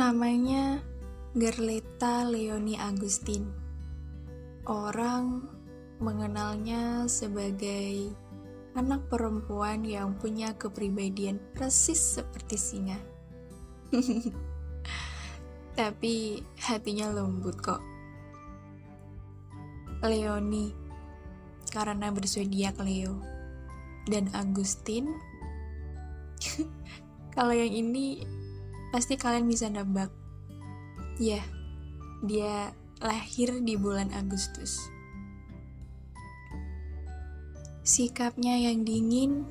Namanya Gerleta Leoni Agustin. Orang mengenalnya sebagai anak perempuan yang punya kepribadian persis seperti singa. Tapi hatinya lembut kok. Leoni karena bersodiak Leo dan Agustin. Kalau yang ini pasti kalian bisa nebak. Ya, dia lahir di bulan Agustus. Sikapnya yang dingin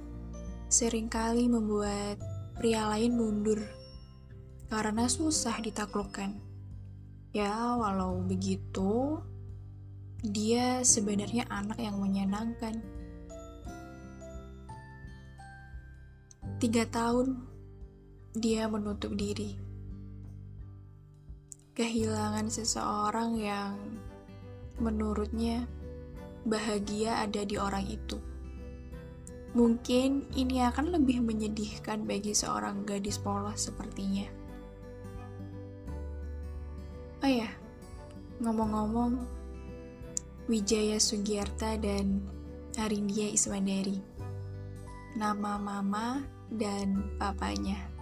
sering kali membuat pria lain mundur karena susah ditaklukkan. Ya, walau begitu, dia sebenarnya anak yang menyenangkan. Tiga tahun dia menutup diri. Kehilangan seseorang yang menurutnya bahagia ada di orang itu. Mungkin ini akan lebih menyedihkan bagi seorang gadis polos sepertinya. Oh ya, ngomong-ngomong, Wijaya Sugiarta dan Arindia Iswandari. Nama mama dan papanya.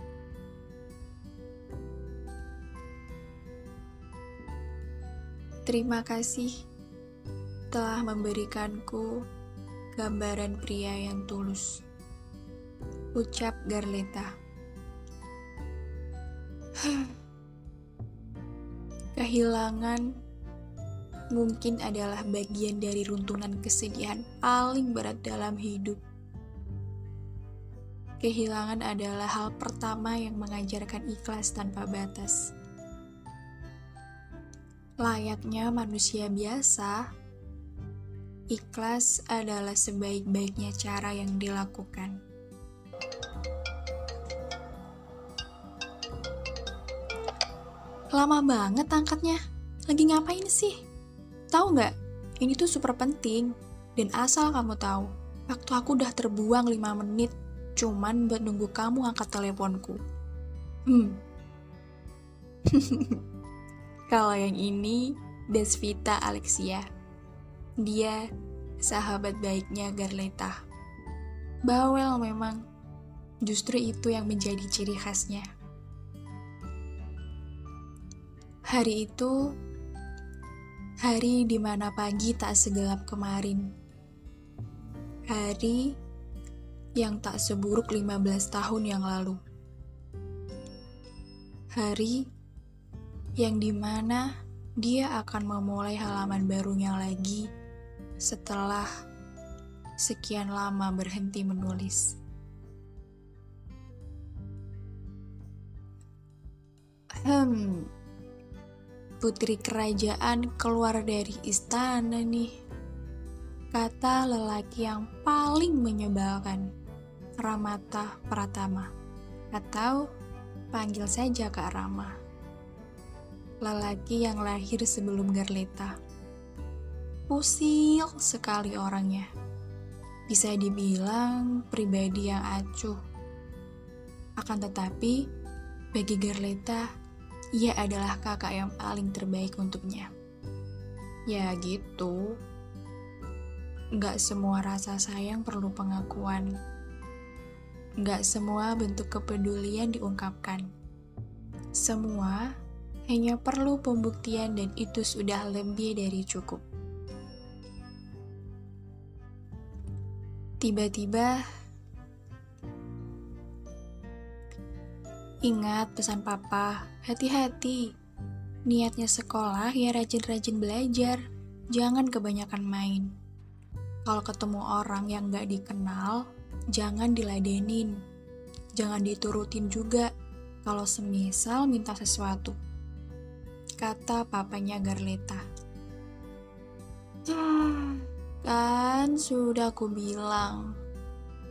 Terima kasih telah memberikanku gambaran pria yang tulus. Ucap Garleta. Kehilangan mungkin adalah bagian dari runtunan kesedihan paling berat dalam hidup. Kehilangan adalah hal pertama yang mengajarkan ikhlas tanpa batas. Layaknya manusia biasa, ikhlas adalah sebaik-baiknya cara yang dilakukan. Lama banget angkatnya. Lagi ngapain sih? Tahu nggak? Ini tuh super penting. Dan asal kamu tahu, waktu aku udah terbuang 5 menit cuman buat nunggu kamu angkat teleponku. Hmm. Kalau yang ini, Desvita Alexia. Dia sahabat baiknya Garleta. Bawel memang. Justru itu yang menjadi ciri khasnya. Hari itu, Hari di mana pagi tak segelap kemarin. Hari yang tak seburuk 15 tahun yang lalu. Hari yang di mana dia akan memulai halaman barunya lagi setelah sekian lama berhenti menulis. Hmm, putri kerajaan keluar dari istana nih. Kata lelaki yang paling menyebalkan, Ramata Pratama. Atau panggil saja Kak Rama. Lelaki yang lahir sebelum Garleta. Usil sekali orangnya. Bisa dibilang pribadi yang acuh. Akan tetapi, bagi Garleta, ia adalah kakak yang paling terbaik untuknya. Ya gitu. Gak semua rasa sayang perlu pengakuan. Gak semua bentuk kepedulian diungkapkan. Semua hanya perlu pembuktian dan itu sudah lebih dari cukup. Tiba-tiba Ingat pesan papa, hati-hati. Niatnya sekolah ya rajin-rajin belajar, jangan kebanyakan main. Kalau ketemu orang yang gak dikenal, jangan diladenin. Jangan diturutin juga kalau semisal minta sesuatu. Kata papanya Garleta. Hmm, kan sudah aku bilang,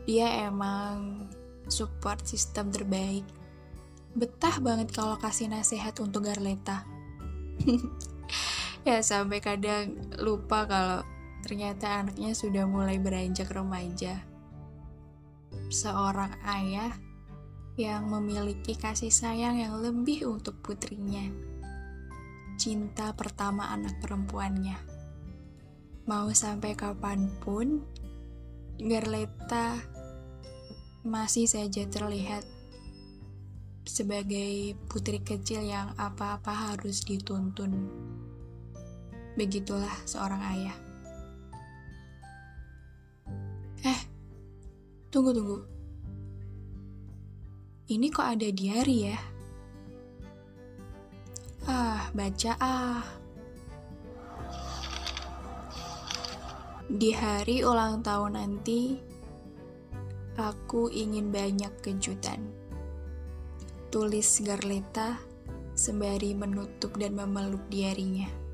dia emang support sistem terbaik betah banget kalau kasih nasihat untuk Garleta. ya sampai kadang lupa kalau ternyata anaknya sudah mulai beranjak remaja. Seorang ayah yang memiliki kasih sayang yang lebih untuk putrinya. Cinta pertama anak perempuannya. Mau sampai kapan pun, Garleta masih saja terlihat sebagai putri kecil yang apa-apa harus dituntun. Begitulah seorang ayah. Eh, tunggu tunggu. Ini kok ada diary ya? Baca ah. Di hari ulang tahun nanti, aku ingin banyak kejutan. Tulis Garleta sembari menutup dan memeluk diarinya.